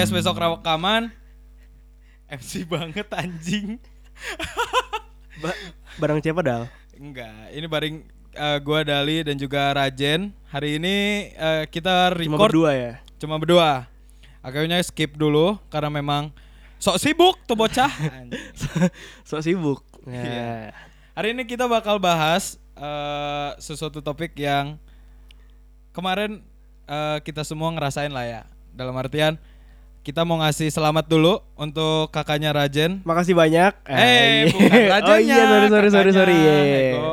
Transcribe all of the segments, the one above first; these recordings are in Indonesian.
podcast besok rekaman. MC banget anjing. Ba barang siapa dal? Enggak, ini bareng eh, gua Dali dan juga Rajen. Hari ini eh, kita Cuma record berdua ya. cuma berdua. Akhirnya skip dulu karena memang sok sibuk tuh bocah. so sibuk. Iya. Ya. Hari ini kita bakal bahas eh, sesuatu topik yang kemarin eh, kita semua ngerasain lah ya. Dalam artian kita mau ngasih selamat dulu untuk kakaknya Rajen. Makasih banyak. Eh, Ah, bukan iya. Rajennya. Oh iya, sorry sorry sorry sorry. kakaknya. Iya. Ego.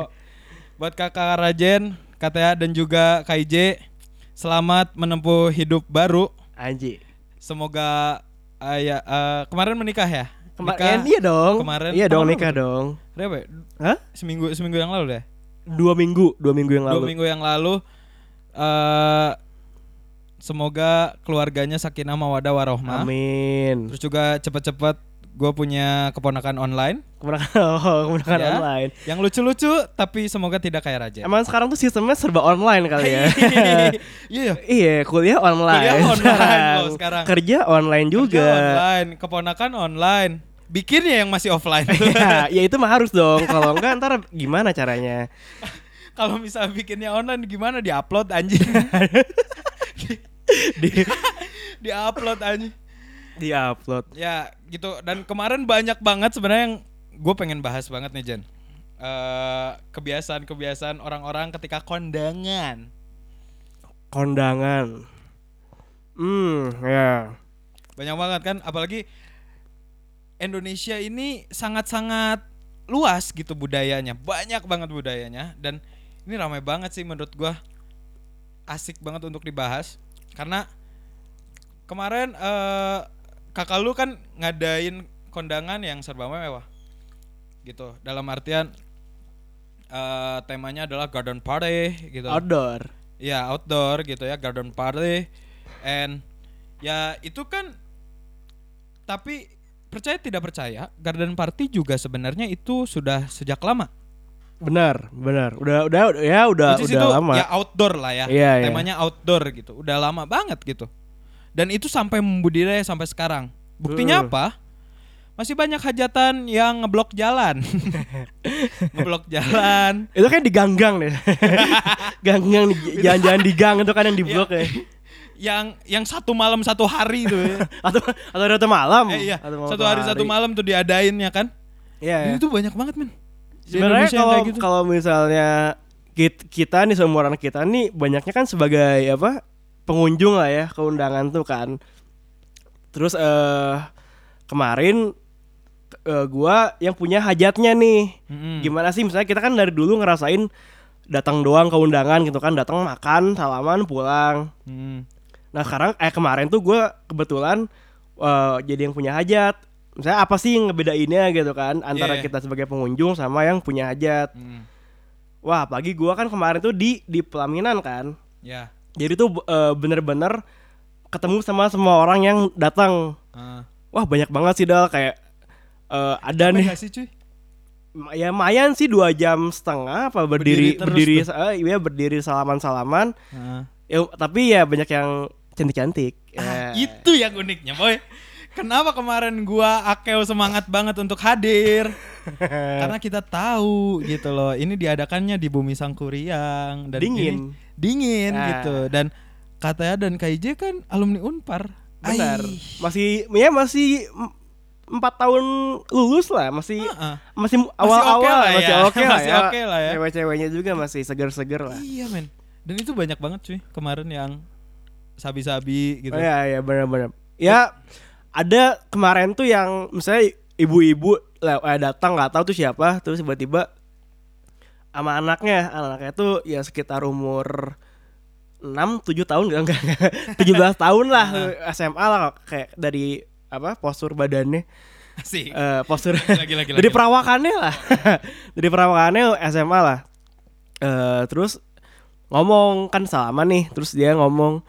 Buat kakak Rajen, KTA dan juga KIJ, selamat menempuh hidup baru. Anji. Semoga eh, ya, eh, kemarin menikah ya? Kemarin iya dong. kemarin Iya dong nikah tuh? dong. Berapa ya? Hah? Seminggu seminggu yang lalu deh. Dua minggu, dua minggu yang Dua lalu. minggu yang lalu eh semoga keluarganya sakinah mawadah warohmah. Amin. Terus juga cepet-cepet gue punya keponakan online Kemenangan, oh, kemenangan Ya. online. yang lucu-lucu tapi semoga tidak kayak Raja. Emang sekarang tuh sistemnya serba online kali ya. Iya ya. iya, kuliah online. Kuliah online loh sekarang. Kerja online juga. Kerja online, keponakan online. Bikinnya yang masih offline. ya, ya itu mah harus dong. Kalau enggak ntar gimana caranya? Kalau misalnya bikinnya online gimana diupload anjing? Di diupload anjing. di-upload. Ya gitu dan kemarin banyak banget sebenarnya yang gue pengen bahas banget nih Jen. Eh, kebiasaan-kebiasaan orang-orang ketika kondangan. Kondangan. Hmm, ya. Banyak banget kan apalagi Indonesia ini sangat-sangat luas gitu budayanya. Banyak banget budayanya dan ini ramai banget sih menurut gua. Asik banget untuk dibahas karena kemarin eh kakak lu kan ngadain kondangan yang serba mewah. Gitu. Dalam artian eh temanya adalah garden party gitu. Outdoor. Ya outdoor gitu ya garden party and ya itu kan tapi percaya tidak percaya garden party juga sebenarnya itu sudah sejak lama. Benar, benar. Udah udah ya udah Which udah itu lama. ya outdoor lah ya. Iya, iya. Temanya outdoor gitu. Udah lama banget gitu. Dan itu sampai membudidaya sampai sekarang. Buktinya Hmm. apa? Masih banyak hajatan yang ngeblok jalan. ngeblok jalan. Itu kan di gang-gang deh. gang-gang jalan-jalan di gang itu kan yang di Iya. blok ya. Yang yang satu malam satu hari itu ya. Atau atau satu malam. Eh, iya. Malam Satu hari satu malam tuh diadain ya kan? Iya. Dan iya. itu banyak banget men. Sebenarnya kalau gitu. kalau misalnya kita, kita nih seumuran kita nih banyaknya kan sebagai apa pengunjung lah ya ke undangan tuh kan. Terus eh kemarin eh, gua yang punya hajatnya nih. Mm-mm. Gimana sih misalnya kita kan dari dulu ngerasain datang doang ke undangan gitu kan, datang makan, salaman, pulang. Mm. Nah sekarang eh kemarin tuh gua kebetulan eh, jadi yang punya hajat. Misalnya apa sih yang ngebedainnya gitu kan antara Iya. kita sebagai pengunjung sama yang punya hajat. Mm. Wah, pagi gua kan kemarin tuh di di pelaminan kan. Ya. Jadi tuh eh, bener-bener ketemu sama semua orang yang datang. Ah. Wah, banyak banget sih dal kayak eh, ada nih sih cuy? ya lumayan sih dua jam setengah apa berdiri Berdiri terus berdiri tuh. eh, iya berdiri salaman-salaman. Ah. Ya, tapi ya banyak yang cantik-cantik. Ah, Ya. itu yang uniknya boy. Kenapa kemarin gua Akeo semangat banget untuk hadir? Karena kita tahu gitu loh. Ini diadakannya di Bumi Sangkuriang dan Dingin. ini dingin Ah. gitu. Dan katanya dan KIJ kan alumni Unpar. Benar. Masih ya masih em- empat tahun lulus lah, masih Heeh. masih awal-awal oke lah masih ya. oke lah Masih ya. oke lah ya. Cewek-ceweknya juga masih seger-seger lah. Iya men. Dan itu banyak banget cuy kemarin yang sabi-sabi gitu. Oh, iya iya benar-benar. Ya ada kemarin tuh yang misalnya ibu-ibu eh, datang nggak tahu tuh siapa, terus tiba-tiba sama anaknya, anaknya tuh ya sekitar umur 6 7 tahun enggak enggak, enggak 17 tahun lah SMA lah kayak dari apa postur badannya. Asik. eh postur Lagi lagi dari perawakannya lah. Dari perawakannya SMA lah. Eh terus ngomong kan salaman nih terus dia ngomong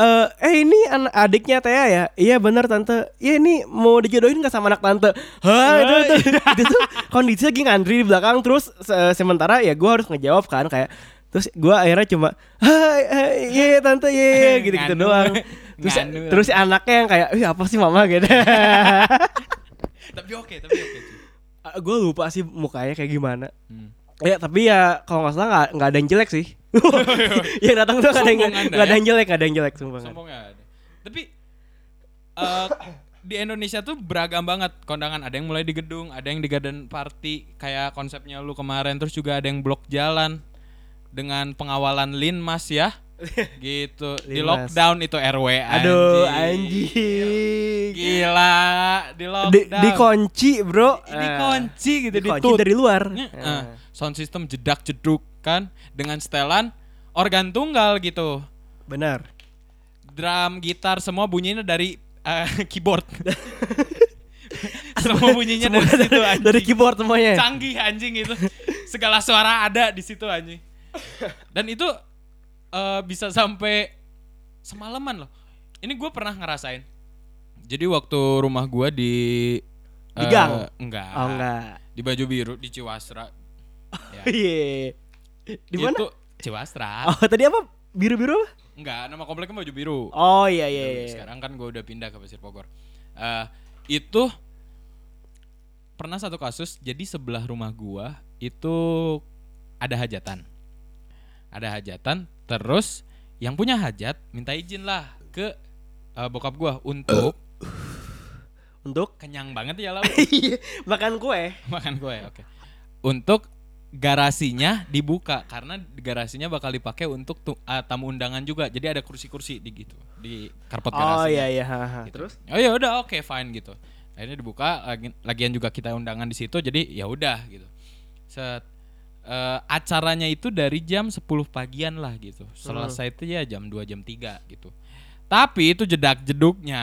eh eh ini anak adiknya Tea ya? Iya bener tante. Iya ini mau dijodohin nggak sama anak tante? Hah itu, itu, itu tuh kondisi lagi ngantri di belakang terus se- sementara ya gue harus ngejawab kan kayak terus gue akhirnya cuma iya tante iya iya," gitu gitu doang. Terus Nganu. terus si anaknya yang kayak Ih, apa sih mama? gitu. Tapi oke tapi oke cuy. gue lupa sih mukanya kayak gimana. Hmm. Ya tapi ya kalau nggak salah nggak nggak ada yang jelek sih yang datang tuh nggak ada yang Sombong nggak ada ya. yang jelek nggak ada yang jelek sumpah nggak ada. Tapi eh, di Indonesia tuh beragam banget kondangan. Ada yang mulai di gedung, ada yang di garden party kayak konsepnya lu kemarin. Terus juga ada yang blok jalan dengan pengawalan linmas ya. gitu. Di Linmas. lockdown itu RW aduh anjing. Gila, di di, lockdown. dikunci bro Di- dikunci gitu, dikunci ditutup. dari luar Eh, sound system jedak jeduk kan dengan setelan organ tunggal gitu. benar drum, gitar semua bunyinya dari eh, keyboard. semua bunyinya dari Semua situ anjing. dari keyboard semuanya Canggih anjing itu. Segala suara ada di situ anjing. Dan itu eh, bisa sampai semalaman loh. Ini gue pernah ngerasain. Jadi waktu rumah gue di Di eh, gang? Enggak. oh enggak Di baju biru di Ciwasra. Ya. iya di mana Itu Ciwasra. oh tadi apa biru biru apa Enggak, nama kompleknya baju biru. oh iya iya Dulu. iya Sekarang kan gue udah pindah ke Pasir Bogor. Eh, itu pernah satu kasus. Jadi sebelah rumah gua itu ada hajatan. Ada hajatan. Terus yang punya hajat minta izin lah ke eh, bokap gua untuk untuk kenyang banget ya lau Iya, makan kue makan gue oke. Untuk garasinya dibuka karena garasinya bakal dipakai untuk tu- eh, tamu undangan juga. Jadi ada kursi-kursi di gitu di karpet garasinya. oh iya iya gitu. terus? Oh ya udah oke fine gitu. Akhirnya dibuka lagi lagian juga kita undangan di situ jadi ya udah gitu. Set eh, acaranya itu dari jam 10 pagian lah gitu. Selesai itu ya jam 2 jam 3 gitu. Tapi itu jedak jeduknya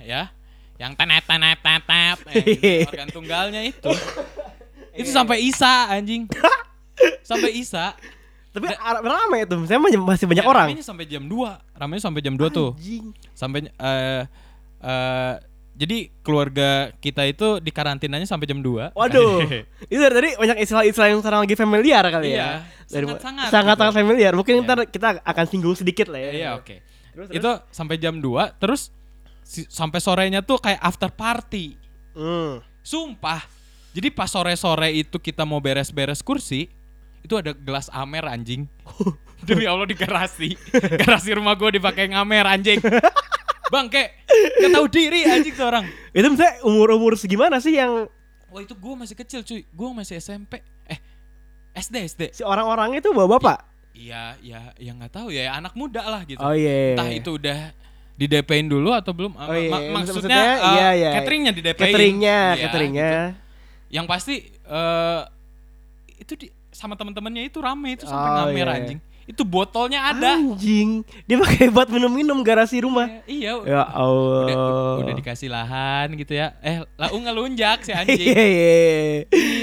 ya yang tenet tenet tenet eh, gitu, organ tunggalnya itu itu sampai isa anjing sampai isa tapi ar- rame tuh saya masih banyak Ya, orang ramenya sampai jam 2 ramenya sampai jam 2 tuh Anjing. sampai eh eh, jadi keluarga kita itu di karantinanya sampai jam 2 Waduh, itu dari tadi banyak istilah-istilah yang sekarang lagi familiar kali Iya, ya. Dari sangat-sangat sangat gitu. sangat familiar. Mungkin Iya. ntar kita akan singgung sedikit lah ya. Iya, oke. Terus, Itu sampai jam 2 terus si- sampai sorenya tuh kayak after party. Hmm. Sumpah. Jadi pas sore-sore itu kita mau beres-beres kursi, itu ada gelas amer anjing. Demi Allah di garasi. garasi rumah gue dipakai ngamer anjing. Bangke, gak tahu diri anjing tuh orang. Itu misalnya umur-umur segimana sih yang Wah itu gue masih kecil cuy, gue masih SMP. Eh, SD SD. si orang-orang itu bawa bapak? Iya, ya, ya nggak tahu ya, anak muda lah gitu. Oh iya. Entah itu udah di DP-in dulu atau belum? Oh iya, ma- iya. maksudnya, Maksudnya, eh, iya, iya. cateringnya di DP-in. cateringnya, Iya, cateringnya. gitu. Yang pasti eh itu di, sama teman-temannya itu rame itu sampai Oh, ngamer iya. anjing. Itu botolnya ada. Anjing, dia pakai buat minum-minum garasi rumah. Iya. Ya Allah. Udah, udah dikasih lahan gitu ya. Eh, lau ngelunjak si anjing. Iya, iya.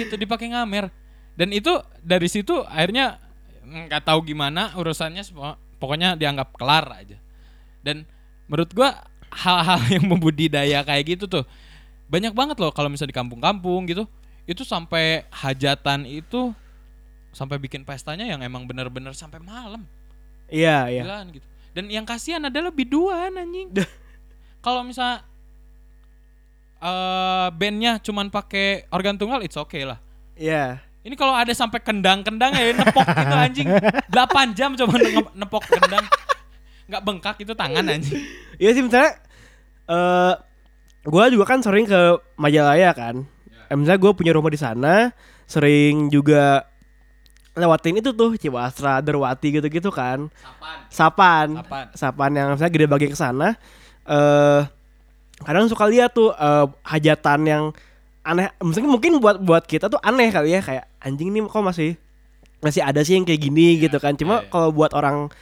itu dipakai ngamer dan itu dari situ akhirnya nggak tahu gimana urusannya semua pokoknya dianggap kelar aja dan menurut gua hal-hal yang membudidaya kayak gitu tuh banyak banget loh kalau misalnya di kampung-kampung gitu. Itu sampai hajatan itu sampai bikin pestanya yang emang bener-bener sampai malam. Iya, iya. Gilaan gitu. Dan yang kasihan adalah biduan anjing. Kalau misal eh bandnya cuman pakai organ tunggal it's okay lah. Iya. ini kalau ada sampai kendang-kendang ya nepok gitu anjing. 8 jam coba nepok kendang. Nggak bengkak itu tangan anjing. Iya sih misalnya eh gua juga kan sering ke Majalaya kan. Eh, misalnya gue punya rumah di sana, sering juga lewatin itu tuh Ciwasra, Derwati gitu-gitu kan. Sapan. Sapan. Sapan yang misalnya gede bagi ke sana. Eh kadang suka lihat tuh eh, hajatan yang aneh. Mungkin mungkin buat buat kita tuh aneh kali ya kayak anjing nih kok masih masih ada sih yang kayak gini gitu kan. Cuma iya, iya. kalau buat orang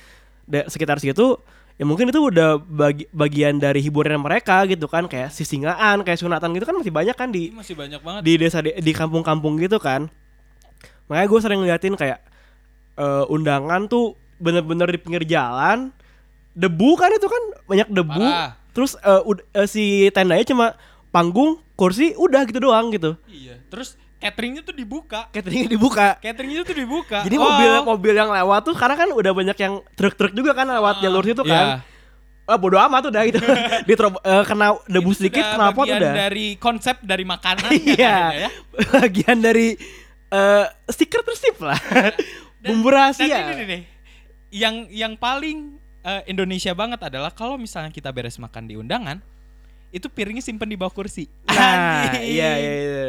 sekitar situ ya mungkin itu udah bagi, bagian dari hiburan mereka gitu kan kayak sisingaan kayak sunatan gitu kan masih banyak kan di Ini masih banyak banget. di desa di, di kampung-kampung gitu kan. Makanya gue sering ngeliatin kayak eh, undangan tuh bener-bener di pinggir jalan debu kan itu kan banyak debu. Parah. terus ud- eh, si tendanya cuma panggung kursi udah gitu doang gitu. Iya terus cateringnya tuh dibuka. cateringnya dibuka. Cateringnya tuh dibuka. Jadi Oh. mobil mobil yang lewat tuh karena kan udah banyak yang truk-truk juga kan lewat Ah, jalur situ iya. kan. Ah bodo amat udah gitu. Diterob eh, kena debu sedikit sudah kena pot bagian udah. dari konsep dari makanan Iya. ya. Bagian dari eh stiker tersip lah. Bumbu Dan rahasia. ini nih, yang yang paling eh, Indonesia banget adalah kalau misalnya kita beres makan di undangan, itu piringnya simpen di bawah kursi. Nah, iya iya iya.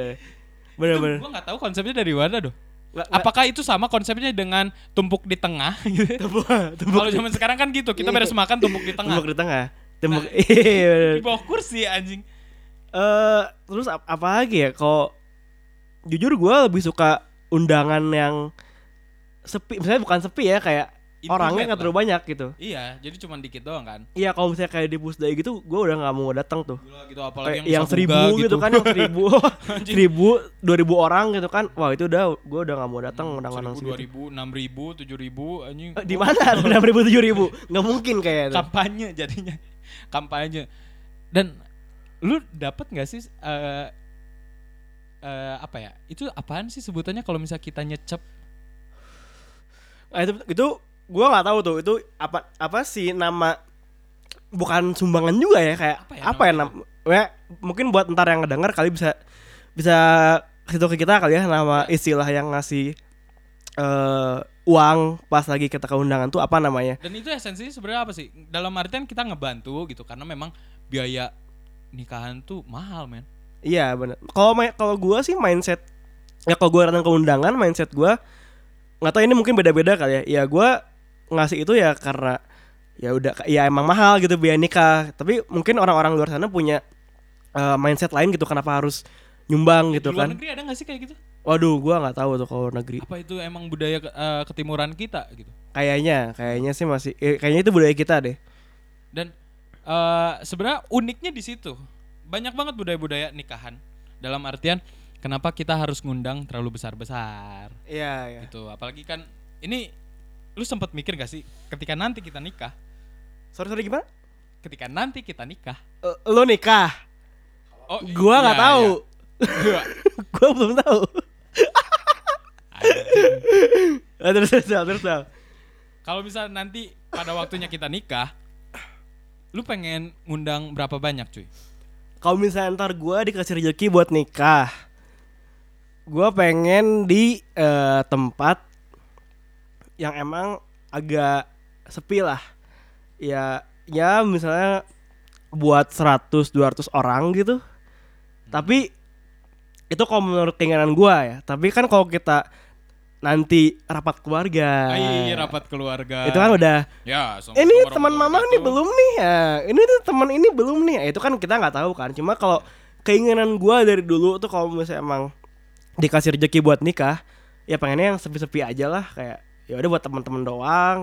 Bener Itu bener. gua nggak tahu konsepnya dari mana doh. Apakah itu sama konsepnya dengan tumpuk di tengah? gitu? Tumpuk, tumpuk, Kalau zaman sekarang kan gitu, kita beres makan tumpuk di tengah. tumpuk di tengah. Tumpuk. Nah, Iya. Di bawah kursi anjing. Eh terus ap- apa lagi ya? Kalau jujur gue lebih suka undangan yang sepi. Misalnya bukan sepi ya, kayak orangnya nggak terlalu banyak gitu. Iya, jadi cuma dikit doang kan. Iya, kalau misalnya kayak di Pusdai gitu, gue udah nggak mau datang tuh. Gila gitu apalagi Kayak yang, yang seribu buga gitu. kan, yang seribu, seribu, dua ribu orang gitu kan. Wah itu udah, gue udah nggak mau datang undangan yang Seribu, dua segitu. ribu, enam ribu, tujuh ribu, anjing. Eh, Di mana enam ribu tujuh ribu? Nggak mungkin kayaknya. kampanye jadinya kampanye dan lu dapat nggak sih eh eh, apa ya itu apaan sih sebutannya kalau misalnya kita nyecep Nah, itu itu gue nggak tahu tuh itu apa apa sih nama bukan sumbangan juga ya kayak Apa ya apa ya nam ya, mungkin buat ntar yang ngedenger kali bisa bisa kasih ke kita kali ya nama istilah yang ngasih eh uang pas lagi kita ke undangan tuh apa namanya. Dan itu esensinya sebenarnya apa sih? Dalam artian kita ngebantu gitu karena memang biaya nikahan tuh mahal men. Iya benar kalau kalau gue sih mindset ya kalau gue datang ke undangan mindset gue nggak tahu ini mungkin beda-beda kali ya. Ya gue ngasih itu ya karena ya udah ya emang mahal gitu biaya nikah. Tapi mungkin orang-orang luar sana punya eh, mindset lain gitu kenapa harus nyumbang gitu di luar kan. negeri ada nggak sih kayak gitu? Waduh gue nggak tahu tuh kalau negeri. Apa itu emang budaya ke- eh, ketimuran kita gitu? Kayaknya kayaknya sih masih eh, kayaknya itu budaya kita deh. Dan eh sebenarnya uniknya di situ. Banyak banget budaya-budaya nikahan. Dalam artian kenapa kita harus ngundang terlalu besar-besar? Iya iya. Gitu. Apalagi kan ini lu sempat mikir gak sih ketika nanti kita nikah? Sorry sorry gimana? Ketika nanti kita nikah. Eh, lo nikah? Oh gua nggak iya, tahu. Iya. gua belum tahu. Eh, terus terus terus kalau misal nanti pada waktunya kita nikah lu pengen ngundang berapa banyak cuy? Kalau misalnya ntar gue dikasih rezeki buat nikah, gue pengen di eh, tempat yang emang agak sepi lah. Ya, ya misalnya buat 100-200 orang gitu. Tapi itu kalau menurut keinginan gue ya. Tapi kan kalau kita nanti rapat keluarga, Ah, iya, rapat keluarga itu kan udah ya ini teman mama nih belum nih ya ini tuh teman ini belum nih ya, itu kan kita nggak tahu kan cuma kalau keinginan gua dari dulu tuh kalau misalnya emang dikasih rezeki buat nikah ya pengennya yang sepi-sepi aja lah kayak ya udah buat teman-teman doang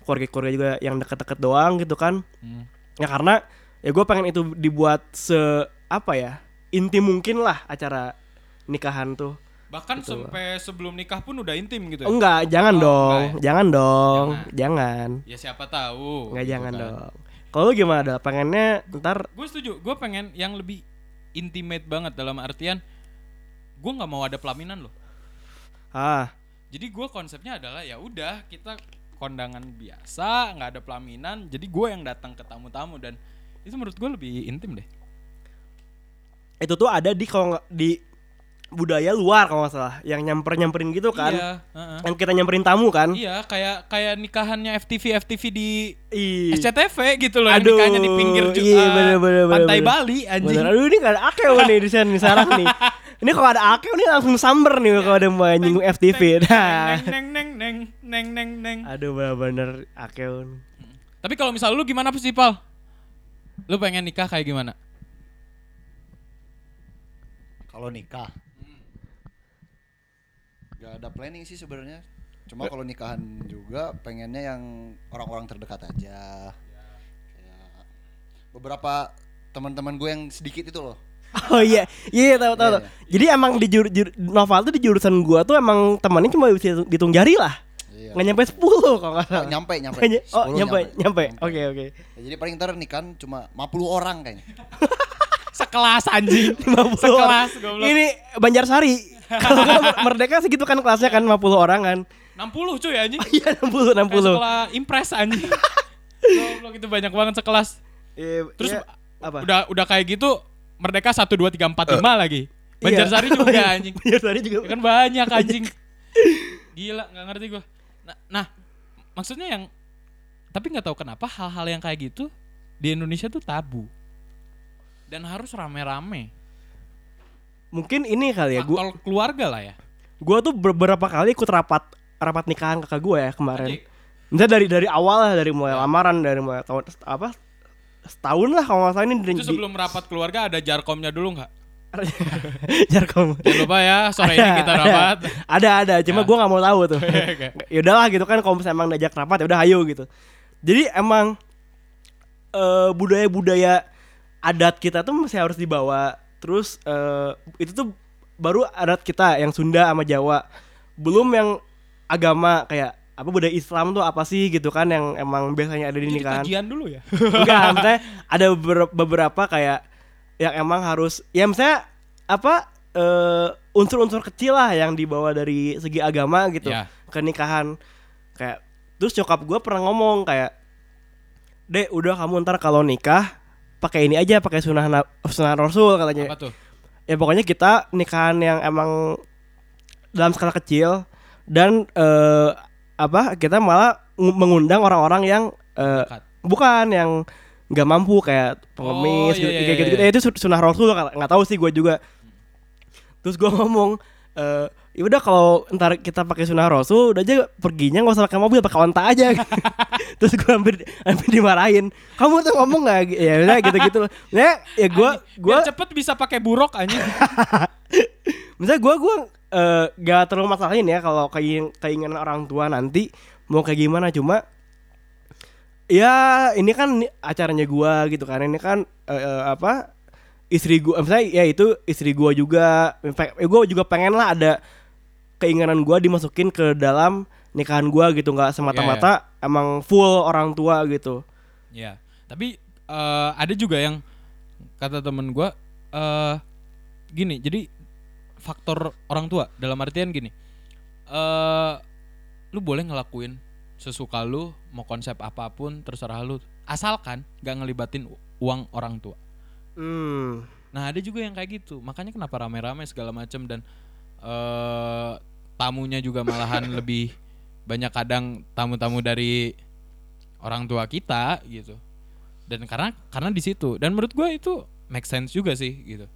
keluarga-keluarga juga yang deket-deket doang gitu kan Hmm. ya karena ya gue pengen itu dibuat se apa ya inti mungkin lah acara nikahan tuh bahkan Gitu. sampai sebelum nikah pun udah intim gitu ya? enggak jangan Oh, dong enggak jangan dong jangan ya siapa tahu Nggak gitu jangan kan. dong. Kalau gimana dah? Pengennya ntar gue setuju gue pengen yang lebih intimate banget dalam artian gue nggak mau ada pelaminan loh ah jadi gue konsepnya adalah ya udah kita kondangan biasa nggak ada pelaminan jadi gue yang datang ke tamu-tamu dan itu menurut gue lebih intim deh itu tuh ada di kalau di budaya luar kalau nggak salah yang nyamper nyamperin gitu kan. iya heeh. Yang kita nyamperin tamu kan. iya kayak kayak nikahannya FTV FTV di Ih. SCTV gitu loh yang Aduh, nikahnya di pinggir ju- iya, bener, bener, pantai bener. Bali anjing Bener. Aduh ini gak ada akeo nih di sana nih sarang nih. Ini kalau ada akeo nih langsung samber nih kalau ada mau nyinggung FTV. Nah. neng neng neng neng neng neng Aduh bener-bener akeo. Tapi kalau misal lu gimana sih, Pal? Lu pengen nikah kayak gimana? Kalau nikah Gak ada planning sih sebenarnya. Cuma kalau nikahan juga pengennya yang orang-orang terdekat aja. Beberapa teman-teman gue yang sedikit itu loh. Oh iya, iya tahu tahu. Iya, tahu. Jadi emang di jur, jur, novel tuh di jurusan gua tuh emang temannya cuma bisa dihitung jari lah. Iya. Nggak nyampe 10 kalau nggak Oh, salah. nyampe nyampe. Kayaknya- oh 10 nyampe nyampe. Oke oke. Ya, jadi paling ntar nikahan cuma 50 orang kayaknya. Sekelas anjing. 50 Sekelas orang. goblok. Ini Banjarsari. Kalau merdeka segitu kan kelasnya kan 50 orang kan. 60 cuy anjing. Iya 60 Kayak 60. sekolah impres anjing. Goblok itu banyak banget sekelas. Iya, Terus iya, apa? udah udah kayak gitu Merdeka 1 2 3 4 5 lagi. Banjarsari Iya. juga anjing. Banjarsari juga. Ya kan banyak anjing. Gila, nggak ngerti gua. Nah, nah, maksudnya yang tapi nggak tahu kenapa hal-hal yang kayak gitu di Indonesia tuh tabu. Dan harus rame-rame. Mungkin ini kali ya, gua keluarga lah ya. gua tuh beberapa kali ikut rapat rapat nikahan kakak gue ya kemarin. Misalnya dari dari awal lah, dari mulai lamaran, dari mulai tahun apa setahun lah kalau nggak salah ini di, Itu sebelum rapat keluarga ada jarkomnya dulu nggak? Jarkom. Jangan lupa ya, sore ini kita rapat. ada ada, cuma Ya. gua nggak mau tahu tuh. Ya udahlah gitu kan kalau misalnya emang diajak rapat ya udah ayo gitu. Jadi emang eh, budaya-budaya adat kita tuh masih harus dibawa. Terus eh, itu tuh baru adat kita yang Sunda sama Jawa. Belum yang agama kayak apa budaya Islam tuh apa sih gitu kan yang emang biasanya ada di nikahan. kajian dulu ya. Enggak, maksudnya ada beber- beberapa kayak yang emang harus ya misalnya apa eh, unsur-unsur kecil lah yang dibawa dari segi agama gitu Ya. ke nikahan kayak terus nyokap gue pernah ngomong kayak dek udah kamu ntar kalau nikah pakai ini aja pakai sunnah na- sunnah rasul katanya Apa tuh? ya pokoknya kita nikahan yang emang dalam skala kecil dan eh, apa kita malah ng- mengundang orang-orang yang Dekat. bukan yang nggak mampu kayak pengemis Oh, iya, gitu, iya, kayak iya, gitu, iya. Eh, itu sun- sunnah rasul nggak tahu sih gue juga terus gue ngomong eh ya udah kalau ntar kita pakai sunnah rasul udah aja perginya nggak usah pakai mobil pakai onta aja. Terus gue hampir hampir dimarahin. Kamu tuh ngomong nggak? Ya udah gitu gitu ya ya gue gue cepet bisa pakai buruk anjing. misalnya gue gue gak terlalu masalahin ya kalau keing- keinginan orang tua nanti mau kayak gimana. Cuma ya ini kan acaranya gua gitu kan. Ini kan eh, eh, apa istri gua misalnya ya itu istri gua juga. Gua juga pengen lah ada keinginan gua dimasukin ke dalam nikahan gua gitu nggak semata-mata emang full orang tua gitu. Ya, tapi eh, ada juga yang kata temen gua eh gini, jadi faktor orang tua dalam artian gini, eh lu boleh ngelakuin sesuka lu, mau konsep apa pun terserah lu, asalkan gak ngelibatin uang orang tua. hmm. Nah ada juga yang kayak gitu, makanya kenapa rame-rame segala macam dan eh tamunya juga malahan lebih banyak kadang tamu-tamu dari orang tua kita gitu. Dan karena karena di situ dan menurut gue itu make sense juga sih gitu.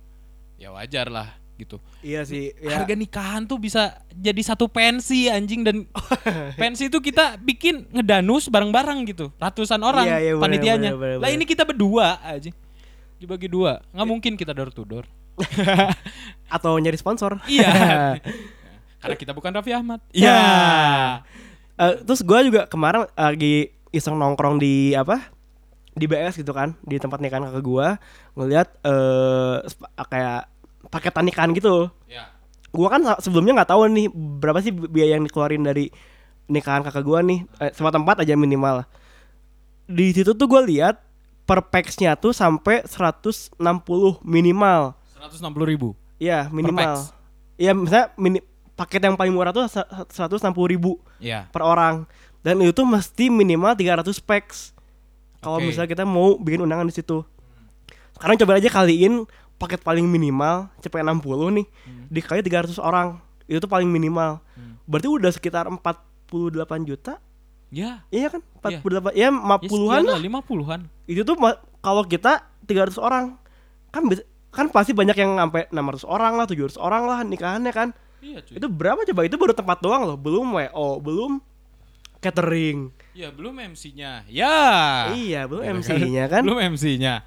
Ya wajar lah gitu. iya sih ya Harga nikahan tuh bisa jadi satu pensi anjing dan pensi itu kita bikin ngedanus bareng-bareng gitu. Ratusan orang Iya, iya, panitianya. bener, bener, Lah bener. ini kita berdua aja. Dibagi dua. nggak mungkin kita door to door. atau nyari sponsor Iya. Karena kita bukan Raffi Ahmad. Ya. Iya. Eh, terus gue juga kemarin lagi iseng nongkrong di apa di BS gitu kan di tempat nikahan kakak gue ngelihat eh sp- kayak paketan nikahan gitu Ya. gue kan sebelumnya nggak tahu nih berapa sih biaya yang dikeluarin dari nikahan kakak gue nih eh, sama tempat aja minimal di situ tuh gue lihat per packsnya tuh sampai 160 minimal 160 ribu. Iya minimal? Iya misalnya mini, paket yang paling murah tuh 160 ribu Ya. per orang dan itu tuh mesti minimal 300 packs kalau Oke. misalnya kita mau bikin undangan di situ sekarang coba aja kaliin paket paling minimal cepet 60 nih dikali 300 orang itu tuh paling minimal Hmm. berarti udah sekitar 48 juta Ya. iya kan Iya. 48 ya 50-an lah 50-an. itu tuh kalau kita 300 orang kan kan pasti banyak yang sampai 600 orang lah 700 orang lah nikahannya kan Iya, cuy. itu berapa coba itu baru tempat doang loh belum WO belum catering Ya, belum MC-nya. Ya. iya belum Gitu MC-nya kan Belum MC-nya.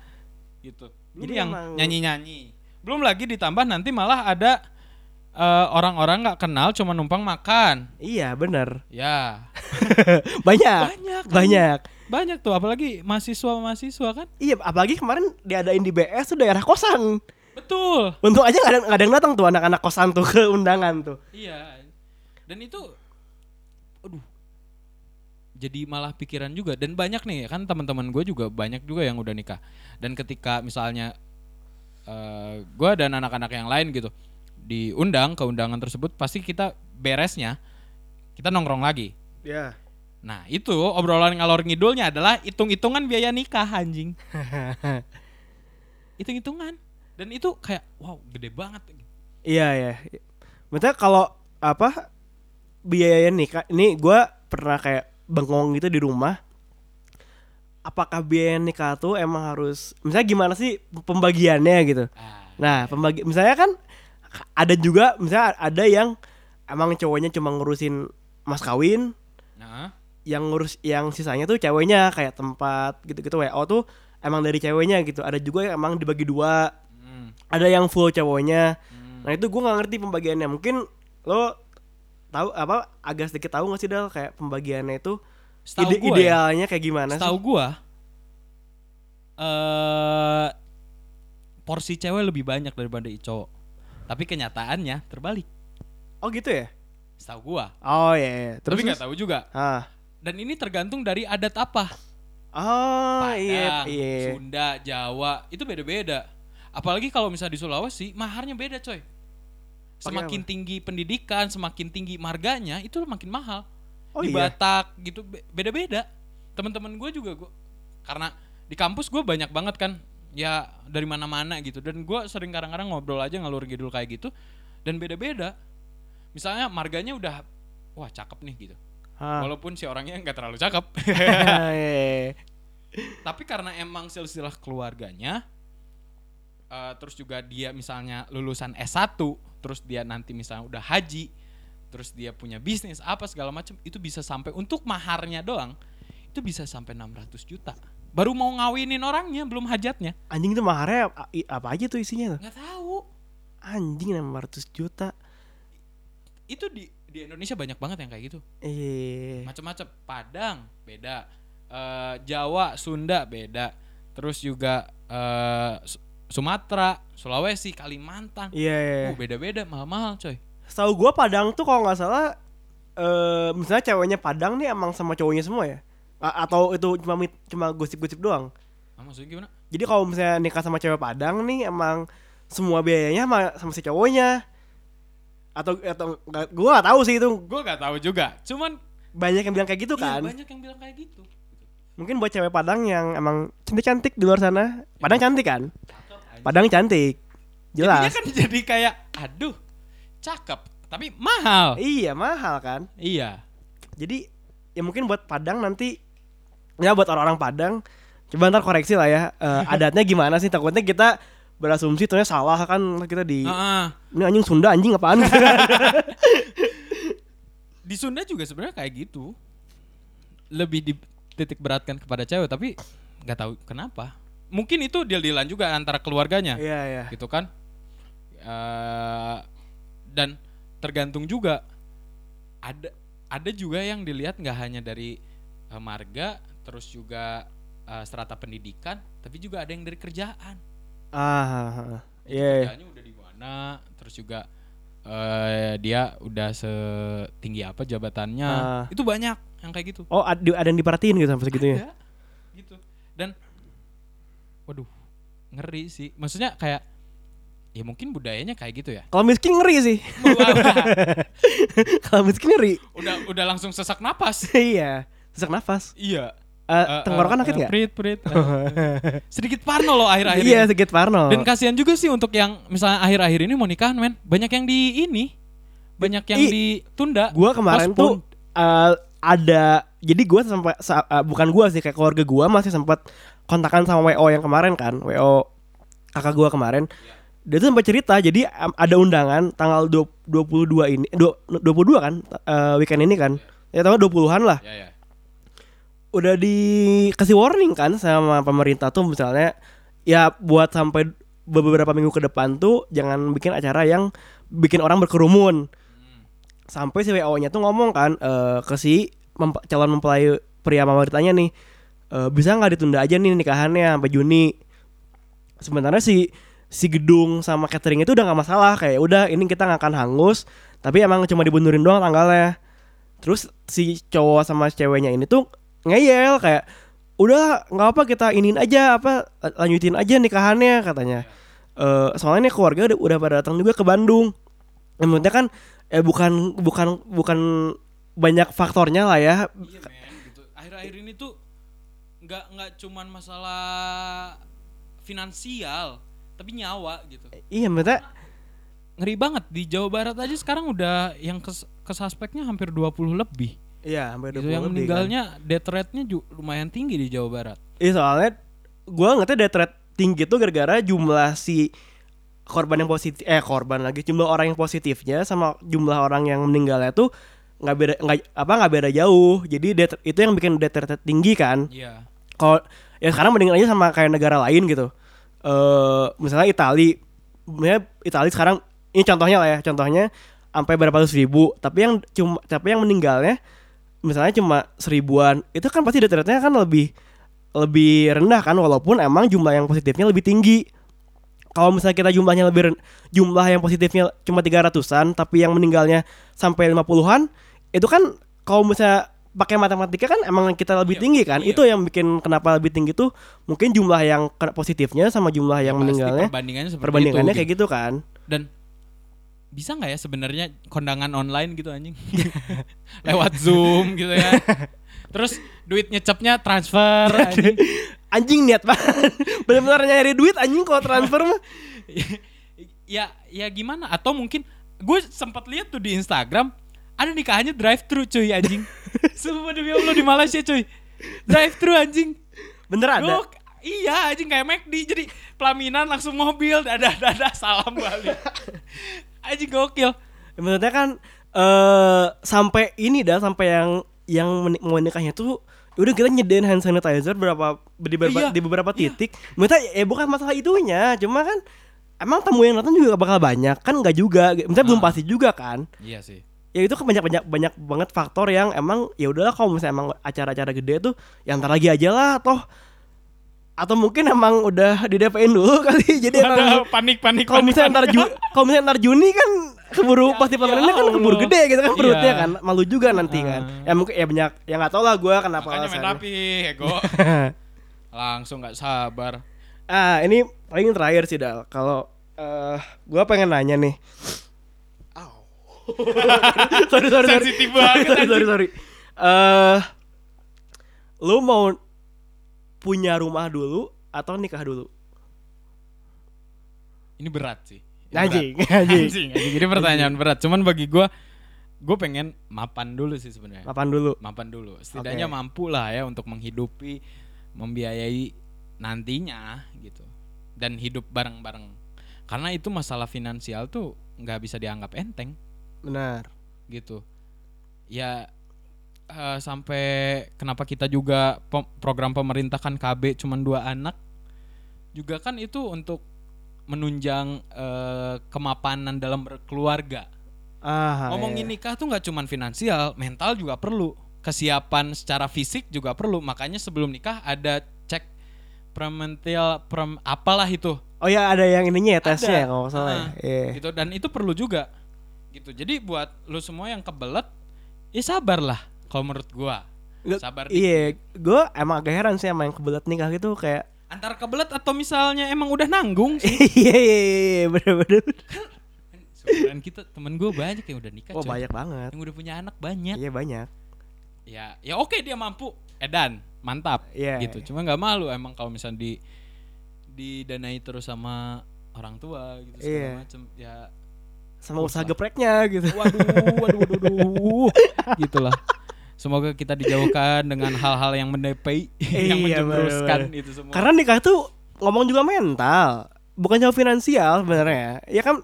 Gitu. Jadi Jadi yang emang- nyanyi-nyanyi. Belum lagi ditambah nanti malah ada eh, orang-orang nggak kenal cuma numpang makan. iya bener Ya. banyak Banyak, kan? banyak Banyak tuh apalagi mahasiswa-mahasiswa kan. iya apalagi kemarin diadain di BS tuh daerah kosan Betul. untung aja nggak ada nggak ada yang datang tuh anak-anak kosan tuh ke undangan tuh Iya. Dan itu aduh. Jadi malah pikiran juga dan banyak nih kan teman-teman gue juga banyak juga yang udah nikah. Dan ketika misalnya eh gue dan anak-anak yang lain gitu diundang ke undangan tersebut pasti kita beresnya kita nongkrong lagi. Ya. Nah itu obrolan ngalor ngidulnya adalah hitung-hitungan biaya nikah anjing. Hitung-hitungan dan itu kayak wow gede banget. Iya ya. Maksudnya kalau apa biaya nikah ini gua pernah kayak bengong gitu di rumah. Apakah biaya nikah tuh emang harus misalnya gimana sih pembagiannya gitu. Ah, Nah, pembagi misalnya kan ada juga misalnya ada yang emang cowoknya cuma ngurusin mas kawin, nah, yang ngurus yang sisanya tuh ceweknya kayak tempat gitu-gitu WO tuh emang dari ceweknya gitu. Ada juga yang emang dibagi dua, ada yang full cowoknya. hmm. Nah, itu gua nggak ngerti pembagiannya. Mungkin lo tahu apa agak sedikit tahu nggak sih Dal kayak pembagiannya itu Setahu ide gua ya, idealnya kayak gimana Setahu sih? gua eh porsi cewek lebih banyak daripada cowok. Tapi kenyataannya terbalik. Oh gitu ya? Setahu gua. Oh iya. iya. Terus Tapi nggak tahu juga. Ah. Dan ini tergantung dari adat apa. Oh iya Padang, iya. Sunda, Jawa, itu beda-beda. Apalagi kalau misalnya di Sulawesi, maharnya beda, coy. Semakin tinggi pendidikan, semakin tinggi marganya, itu makin mahal. Oh di iya. Batak gitu be- beda-beda. Teman-teman gue juga gue karena di kampus gue banyak banget kan ya dari mana-mana gitu dan gue sering kadang-kadang ngobrol aja ngalur ngidul kayak gitu dan beda-beda. Misalnya marganya udah wah cakep nih gitu. Ah. Walaupun si orangnya nggak terlalu cakep. Iya, iya. Tapi karena emang silsilah keluarganya eh, terus juga dia misalnya lulusan S1, terus dia nanti misalnya udah haji, terus dia punya bisnis apa segala macam, itu bisa sampai untuk maharnya doang itu bisa sampai 600 juta. Baru mau ngawinin orangnya, belum hajatnya. Anjing itu maharnya apa, aja tuh isinya tuh? nggak tahu. Anjing 600 juta. Itu di di Indonesia banyak banget yang kayak gitu. Iya. Macam-macam. Padang beda. Eh, Jawa, Sunda beda. Terus juga eh, Su- Sumatera, Sulawesi, Kalimantan. Iya. iya. Uh, beda-beda, mahal-mahal, coy. Setahu gua Padang tuh kalau nggak salah eh misalnya ceweknya Padang nih emang sama cowoknya semua ya? A- atau itu cuma cuma gosip-gosip doang? Ah, maksudnya gimana? Jadi kalau misalnya nikah sama cewek Padang nih emang semua biayanya sama, sama si cowoknya atau atau nggak gua nggak tahu sih itu Gue gak tahu juga. Cuman banyak yang bilang kayak gitu iya, kan banyak yang bilang kayak gitu. mungkin buat cewek Padang yang emang cantik cantik di luar sana Padang cantik kan Padang cantik Jadinya jelas kan jadi kayak, aduh, cakep, tapi mahal. iya mahal kan Iya. jadi ya mungkin buat Padang nanti ya buat orang-orang Padang coba ntar koreksi lah ya eh, adatnya gimana sih takutnya kita berasumsi ternyata salah kan kita di Heeh. ini anjing Sunda anjing apaan. Di Sunda juga sebenarnya kayak gitu. Lebih dititik beratkan kepada cewek, tapi nggak tahu kenapa. Mungkin itu deal-dealan juga antara keluarganya. iya iya. Gitu kan? Eh, dan tergantung juga. Ada ada juga yang dilihat nggak hanya dari eh, marga terus juga eh, strata pendidikan tapi juga ada yang dari kerjaan. Ah iya iya. kerjaannya udah di mana terus juga eh, dia udah setinggi apa jabatannya. Ah. itu banyak yang kayak gitu. Oh ada, ada yang diperhatiin gitu sampai segitunya? Ada gitu. Dan waduh ngeri sih maksudnya kayak ya mungkin budayanya kayak gitu ya kalau miskin ngeri sih kalau miskin ngeri udah udah langsung sesak napas iya sesak nafas iya Eh, Eh, tenggorokan eh, sakit eh, nggak Prit, prit. eh. sedikit parno loh akhir-akhir iya sedikit Parno Dan kasihan juga sih untuk yang misalnya akhir-akhir ini mau nikahan men. Banyak yang di ini. Banyak yang Ih, ditunda. gua kemarin tuh Postpone. eh, ada jadi gua sampai sa- eh, bukan gua sih kayak keluarga gua masih sempat kontakan sama WO yang kemarin kan WO kakak gua kemarin. Dia tuh sempat cerita jadi ada undangan tanggal 20 22 ini du- 22 kan eh, weekend ini kan? Ya tanggal 20-an lah. Ya ya. udah dikasih warning kan sama pemerintah tuh misalnya ya buat sampai beberapa minggu ke depan tuh jangan bikin acara yang bikin orang berkerumun. Sampai si WO-nya tuh ngomong kan eh, ke si mem- calon mempelai pria sama wanitanya nih eh, bisa nggak ditunda aja nih nikahannya sampai Juni? Sebenarnya si si gedung sama catering itu udah nggak masalah. Kayak udah ini kita nggak akan hangus tapi emang cuma dibundurin doang tanggalnya. Terus si cowok sama ceweknya ini tuh ngeyel kayak udah nggak apa kita iniin aja apa lanjutin aja nikahannya katanya. Eh soalnya nih keluarga udah, udah pada datang juga ke Bandung. Yang maksudnya kan eh bukan bukan bukan banyak faktornya lah ya. Iya gitu. Akhir-akhir ini tuh nggak nggak cuman masalah finansial, tapi nyawa gitu. iya maksudnya Ngeri banget di Jawa Barat aja sekarang udah yang kes, kesuspeknya hampir 20 lebih. iya sampai Gitu, 20 yang lebih kan. meninggalnya death rate-nya lumayan tinggi di Jawa Barat. Iya soalnya gue ngerti death rate tinggi tuh gara-gara jumlah si korban yang positif eh korban lagi jumlah orang yang positifnya sama jumlah orang yang meninggalnya tuh nggak beda nggak apa nggak beda jauh jadi death, itu yang bikin death rate tinggi kan Iya. Kalau ya sekarang mending aja sama kayak negara lain gitu. Eh misalnya Itali. Misalnya Itali sekarang ini contohnya lah ya contohnya sampai berapa ratus ribu. Tapi yang cuma tapi yang meninggalnya misalnya cuma seribuan. Itu kan pasti death kan lebih lebih rendah kan walaupun emang jumlah yang positifnya lebih tinggi. Kalau misalnya kita jumlahnya lebih jumlah yang positifnya cuma 300-an tapi yang meninggalnya sampai 50-an itu kan kalau misalnya pakai matematika kan emang kita lebih Iya, tinggi kan? iya. itu yang bikin kenapa lebih tinggi tuh mungkin jumlah yang kena positifnya sama jumlah yang Pasti meninggalnya. perbandingannya seperti perbandingannya itu, kayak gitu kan. dan bisa nggak ya sebenarnya kondangan online gitu anjing? Lewat zoom gitu ya. Terus duit nyecapnya transfer anjing. anjing niat banget. Benar-benar nyari duit anjing kalau transfer mah. Ya ya gimana? Atau mungkin gue sempat lihat tuh di Instagram ada nikahannya drive thru cuy anjing Sumpah demi Allah di Malaysia cuy drive thru anjing bener ada iya anjing kayak McD jadi pelaminan langsung mobil dadah dadah salam balik anjing gokil Ya, maksudnya kan eh sampai ini dah sampai yang yang menik- mau nikahnya tuh udah kita nyediain hand sanitizer berapa di beberapa, Iya, di beberapa iya. titik. Maksudnya ya bukan masalah itunya, cuma kan emang tamu yang datang juga bakal banyak kan nggak juga. Maksudnya belum Ah. pasti juga kan. iya sih Ya itu kan banyak banyak banyak banget faktor yang emang ya udahlah kalau misalnya emang acara-acara gede tuh yang ntar lagi aja lah toh. Atau mungkin emang udah di DP-in dulu kali jadi emang panik panik kalau misalnya ntar Ju- kalau misalnya ntar Juni kan keburu Ya- pasti ya pemerintah kan keburu gede gitu kan perutnya Iya. kan malu juga nanti kan. Ya mungkin ya banyak ya nggak tau lah gue kenapa makanya main alasannya. rapi ego langsung nggak sabar. Ah ini paling terakhir sih dal. Kalau eh gue pengen nanya nih sorry sorry sorry Sensitif banget, sorry sorry sorry Eh, lu mau punya rumah dulu atau nikah dulu ini berat sih Ini anjing berat. anjing anjing, anjing. Ini pertanyaan berat. Cuman bagi gua gue pengen mapan dulu sih sebenarnya. mapan dulu Mapan dulu. Setidaknya Oke. mampu lah ya untuk menghidupi, membiayai nantinya gitu. Dan hidup bareng-bareng. Karena itu masalah finansial tuh nggak bisa dianggap enteng benar gitu. Ya eh, sampai kenapa kita juga pem- program pemerintah kan KB cuman dua anak juga kan itu untuk menunjang eh, kemapanan dalam berkeluarga. ah Ngomongin iya. nikah tuh nggak cuman finansial, mental juga perlu. Kesiapan secara fisik juga perlu. Makanya sebelum nikah ada cek premental prem apalah itu. Oh ya ada yang ininya ya tesnya Ada. ya kalau salah ya. Ah, Iya. Gitu dan itu perlu juga. Gitu. Jadi buat lu semua yang kebelet ya sabarlah kalau menurut gua. Nggak- Sabar Iya, gue emang agak heran sih sama yang kebelet nikah gitu kayak Antara kebelet atau misalnya emang udah nanggung sih. iya iya iya bener-bener. Sebenarnya kita temen gue banyak yang udah nikah Oh coy. banyak banget. Yang udah punya anak banyak. Iya banyak. Ya, ya oke dia mampu. Edan, mantap. Iya. Gitu. Cuma nggak malu emang kalau misalnya di didanai terus sama orang tua gitu segala Iya. macem ya Sama usaha gepreknya gitu. waduh waduh waduh, waduh. gitulah semoga kita dijauhkan dengan hal-hal yang mendepai yang Iya, menjuruskan bener-bener. itu semua Karena nikah tuh ngomong juga mental, bukan cuma finansial sebenarnya. Ya kan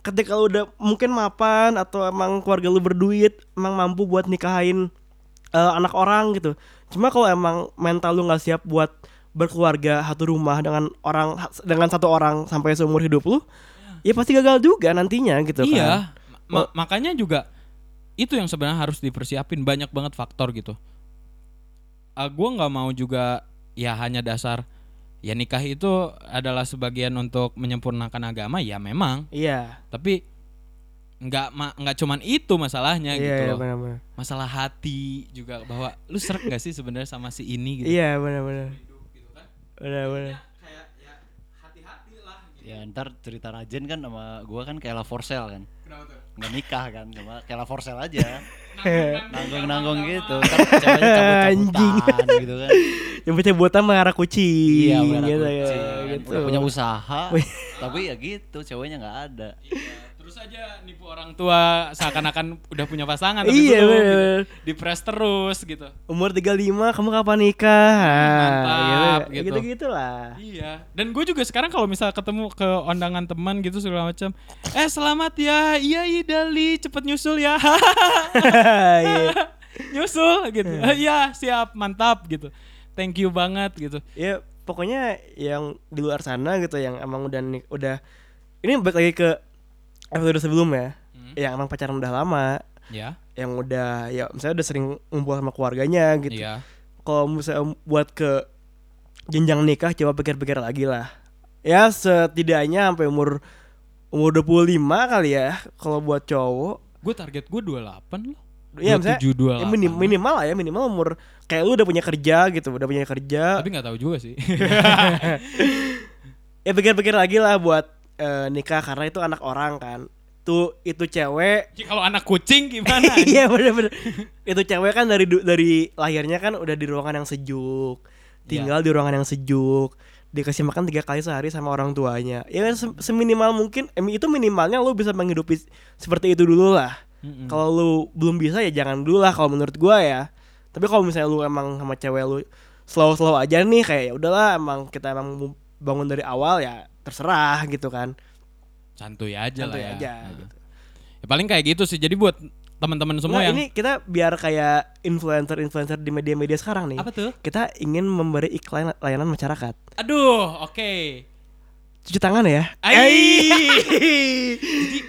ketika lu udah mungkin mapan atau emang keluarga lu berduit, emang mampu buat nikahin eh, anak orang gitu. Cuma kalau emang mental lu nggak siap buat berkeluarga satu rumah dengan orang dengan satu orang sampai seumur hidup lu, ya pasti gagal juga nantinya gitu kan. iya Ma- makanya juga itu yang sebenarnya harus dipersiapin banyak banget faktor gitu uh, gue nggak mau juga ya hanya dasar ya nikah itu adalah sebagian untuk menyempurnakan agama ya memang Iya. tapi nggak ma- nggak cuman itu masalahnya Iya, gitu iya loh benar-benar. masalah hati juga bahwa lu seret gak sih sebenarnya sama si ini gitu Iya benar-benar. gitu kan Benar-benar. Ya gitu ntar cerita Rajen kan sama gua kan kayak for sale kan. Kenapa tuh? Nggak nikah kan, cuma kayak for sale aja. Nanggung-nanggung gitu. Ntar ceweknya cabut-cabutan gitu kan. Yang baca buatan mengarah kucing Iya, gitu, kucing. ya, gitu. Udah punya usaha, tapi ya gitu, ceweknya nggak ada. Iya, terus aja nipu orang tua seakan-akan udah punya pasangan tapi Iya, belum, bener, gitu. Dipres terus gitu. Umur 35 kamu kapan nikah? Mantap, gitu. gitu. gitu lah. Iya. Dan gue juga sekarang kalau misal ketemu ke undangan teman gitu segala macam, eh selamat ya, iya iya Dali, cepet nyusul ya, Iya. nyusul gitu. Iya siap, mantap gitu. Thank you banget gitu. ya pokoknya yang di luar sana gitu yang emang udah udah ini balik lagi ke episode sebelumnya Hmm. yang emang pacaran udah lama Ya. yang udah ya misalnya udah sering ngumpul sama keluarganya gitu Iya. kalau misalnya buat ke jenjang nikah coba pikir-pikir lagi lah ya setidaknya sampai umur umur 25 kali ya kalau buat cowok Gue target gue 28 loh. Iya misalnya 27, ya minim- minimal lah ya minimal umur kayak lu udah punya kerja gitu udah punya kerja Tapi nggak tahu juga sih. ya pikir-pikir lagi lah buat eh, nikah karena itu anak orang kan. Tuh itu cewek. Ya, Kalau anak kucing gimana? iya bener-bener. Itu cewek kan dari dari lahirnya kan udah di ruangan yang sejuk. Tinggal di ruangan yang sejuk. Dikasih makan tiga kali sehari sama orang tuanya. Ya kan se- seminimal mungkin em, itu minimalnya lu bisa menghidupi seperti itu dulu lah. Mm-mm. kalau lu belum bisa ya jangan dulu lah kalau menurut gua ya. Tapi kalau misalnya lu emang sama cewek lu slow slow aja nih kayak ya udahlah emang kita emang bangun dari awal ya terserah gitu kan Santuy aja Santuy lah ya. aja, Nah. gitu. Ya paling kayak gitu sih. Jadi buat teman-teman semua Nggak, yang ini kita biar kayak influencer-influencer di media-media sekarang nih apa tuh? kita ingin memberi iklan layanan masyarakat Aduh, oke. cuci tangan ya Ai. Jadi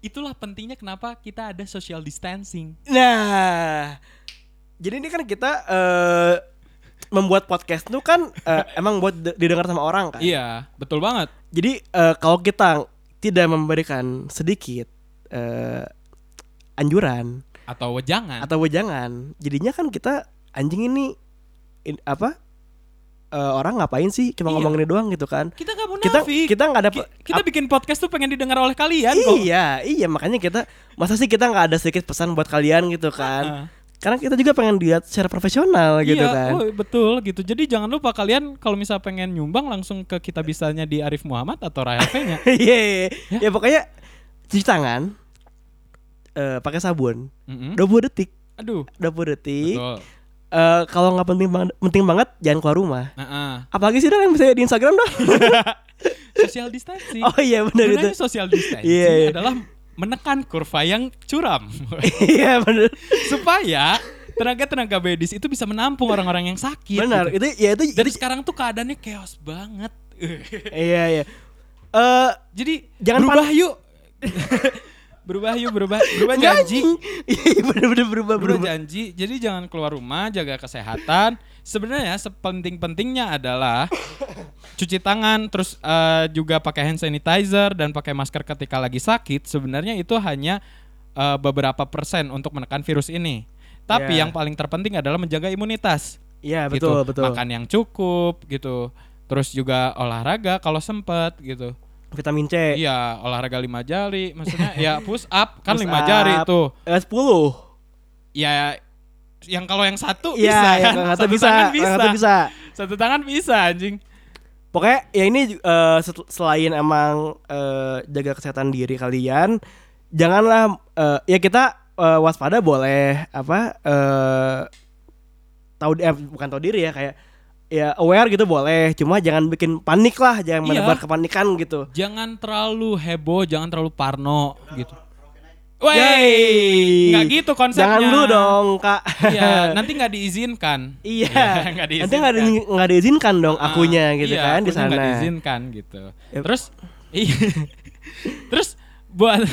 itulah pentingnya kenapa kita ada social distancing. nah jadi ini kan kita eh, membuat podcast tuh kan eh, emang buat de- didengar sama orang kan Iya, betul banget. Jadi eh, kalau kita tidak memberikan sedikit eh, anjuran Atau wejangan. atau wejangan, jadinya kan kita anjing ini in- apa eh, orang ngapain sih cuma Iya. ngomong ini doang gitu kan? kita nggak Kita munafik. kita nggak ada Ki- kita bikin podcast tuh pengen didengar oleh kalian kok. iya iya makanya kita masa sih kita nggak ada sedikit pesan buat kalian gitu kan? Heeh. Karena kita juga pengen lihat secara profesional gitu iya, kan? oh, betul gitu. Jadi jangan lupa kalian kalau misal pengen nyumbang langsung ke kita bisanya di Arif Muhammad atau Rahel-nya. Iya iya. ya pokoknya cuci tangan eh, pakai sabun Mm-mm. 20 detik Aduh, 20 detik betul. Eh, kalau nggak penting banget penting banget jangan keluar rumah Nah, apalagi sih yang bisa di Instagram dong social distancing. oh iya benar itu social distancing Iya, iya. adalah menekan kurva yang curam iya benar supaya tenaga-tenaga medis itu bisa menampung orang-orang yang sakit. benar gitu. itu ya itu Dan itu- sekarang tuh keadaannya chaos banget. iya iya Eh Jadi Jangan berubah yuk. berubah yuk, berubah, berubah janji. iya benar-benar berubah Berubah berubah janji. Jadi jangan keluar rumah, jaga kesehatan. Sebenarnya sepenting-pentingnya adalah cuci tangan, terus eh, juga pakai hand sanitizer dan pakai masker ketika lagi sakit. Sebenarnya itu hanya eh, beberapa persen untuk menekan virus ini. Tapi Ya. yang paling terpenting adalah menjaga imunitas. iya gitu. betul betul Makan yang cukup gitu. Terus juga olahraga kalau sempet gitu. Vitamin C Iya, olahraga lima jari, maksudnya ya push up kan Push lima up. jari tuh. Eh, 10 Ya yang kalau yang satu iya bisa yang kan, satu bisa tangan bisa. satu bisa Satu tangan bisa anjing. Pokoknya ya ini set- selain emang eh, jaga kesehatan diri kalian, janganlah eh, ya kita eh, waspada boleh apa eh tahu eh, bukan tahu diri ya kayak ya aware gitu boleh, cuma jangan bikin panik lah, jangan Iya. menebar kepanikan gitu. Jangan terlalu heboh, jangan terlalu parno gitu. Wey, nggak gitu konsepnya. Jangan dulu dong, Kak. Iya, nanti nggak diizinkan. Iya. nggak Nanti nggak di- diizinkan dong Ah, akunya gitu iya, kan di akunya nggak sana. diizinkan gitu. Ya. Terus iya. Terus buat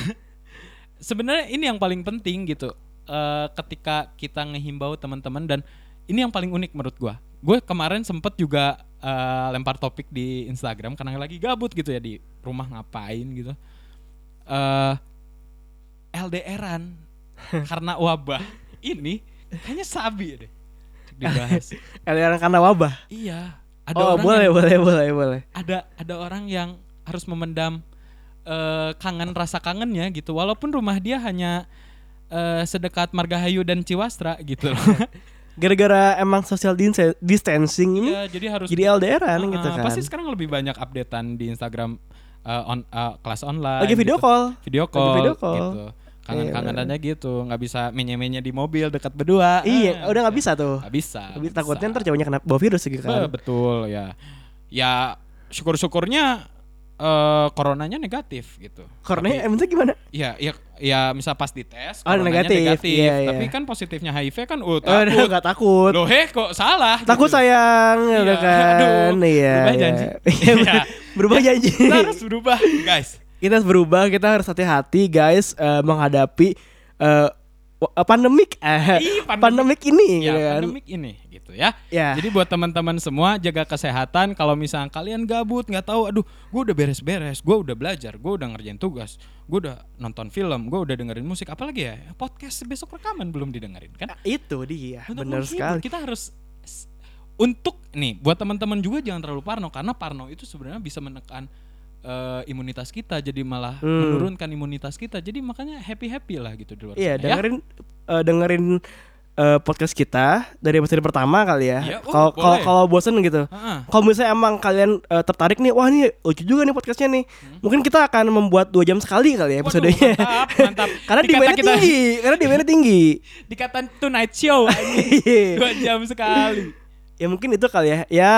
sebenarnya ini yang paling penting gitu. Eh, ketika kita ngehimbau teman-teman dan ini yang paling unik menurut gua. Gue kemarin sempet juga eh, lempar topik di Instagram karena lagi gabut gitu ya di rumah ngapain gitu. Eh LDRan karena wabah ini kayaknya sabi deh dibahas. LDR karena wabah. iya, ada oh, orang boleh, yang boleh, boleh, boleh. ada ada orang yang harus memendam eh, kangen rasa kangennya gitu walaupun rumah dia hanya eh, sedekat Margahayu dan Ciwastra gitu loh. Gara-gara emang social dis- distancing ini Iya, jadi harus jadi LDRan Ah, gitu kan. Pasti sekarang lebih banyak updatean di Instagram eh, on eh, kelas online. Lagi video gitu. call. Video Lagi call. video call. Gitu. Kangen-kangenannya gitu, nggak bisa menye-menye di mobil dekat berdua. Iya, Ah, udah nggak bisa tuh. Nggak bisa. Tapi takutnya ntar cowoknya kena bawa virus gitu kan. betul ya. Ya syukur-syukurnya eh coronanya negatif gitu. Corona Tapi- emangnya gimana? Iya, ya, ya misal pas dites Oh, coronanya negatif. Iya, iya. tapi kan positifnya HIV kan uh, Oh, takut. udah nggak takut. Loh, heh kok salah? Takut gitu. sayang, Iya, udah kan. aduh, Iya. berubah iya. janji. Iya, Iya. berubah janji. Kita harus berubah, guys. kita harus berubah, kita harus hati-hati guys eh, menghadapi wa- pandemik eh, Ih, pandemik ini ya, gitu kan. pandemik ini gitu ya. Ya. Jadi buat teman-teman semua jaga kesehatan. Kalau misalnya kalian gabut nggak tahu, aduh, gue udah beres-beres, gue udah belajar, gue udah ngerjain tugas, gue udah nonton film, gue udah dengerin musik, apalagi ya podcast besok rekaman belum didengerin kan? Nah, itu dia, Untuk benar sekali. Kita harus untuk nih buat teman-teman juga jangan terlalu parno karena parno itu sebenarnya bisa menekan eh, imunitas kita jadi malah Hmm. menurunkan imunitas kita. Jadi makanya happy happy lah gitu di luar Iya, sana, ya. dengerin eh, dengerin eh, podcast kita dari episode pertama kali ya. Iya, oh, Kalau kalau boleh. kalau bosen gitu. Heeh. Kalau misalnya emang kalian eh, tertarik nih, wah ini lucu juga nih podcastnya nih. Mungkin kita akan membuat dua jam sekali kali ya Hmm. Waduh, episodenya. mantap, mantap. karena demandnya kita- tinggi, karena demandnya tinggi. Dikata tonight show. Iya. dua jam sekali. ya mungkin itu kali ya. Ya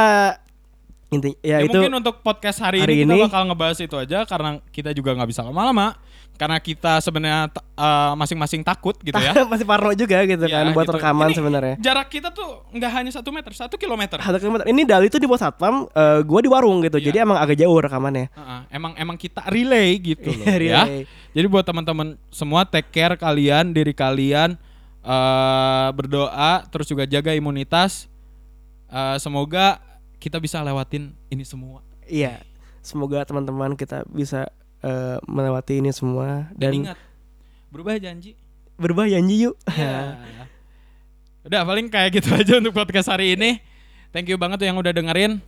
inti ya, Ya, itu mungkin untuk podcast hari, hari ini kita ini- bakal ngebahas itu aja karena kita juga nggak bisa lama-lama karena kita sebenarnya eh, masing-masing takut gitu ya. masih parno juga gitu Ya, kan buat gitu. rekaman sebenarnya. Jarak kita tuh nggak hanya satu meter, satu kilometer. Satu kilometer. Ini Dali tuh di bawah satpam, eh, gua di warung gitu. Iya. Jadi emang agak jauh rekamannya. Heeh, emang emang kita relay gitu loh Iya, ya. relay. Jadi buat teman-teman semua take care kalian, diri kalian eh berdoa terus juga jaga imunitas. Eh, semoga kita bisa lewatin ini semua. Iya. Semoga teman-teman kita bisa eh, melewati ini semua Dan, dan ingat berubah janji. berubah janji yuk. Iya. Udah paling kayak gitu aja untuk podcast hari ini. Thank you banget tuh yang udah dengerin.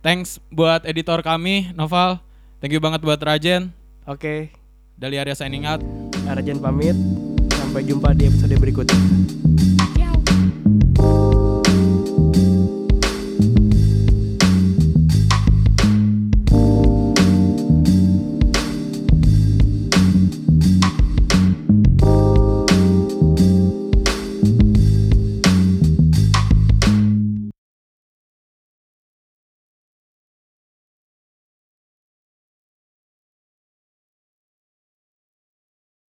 Thanks buat editor kami Noval. Thank you banget buat Rajen. Oke. Dali Arya signing out. Arjen pamit. Sampai jumpa di episode berikutnya.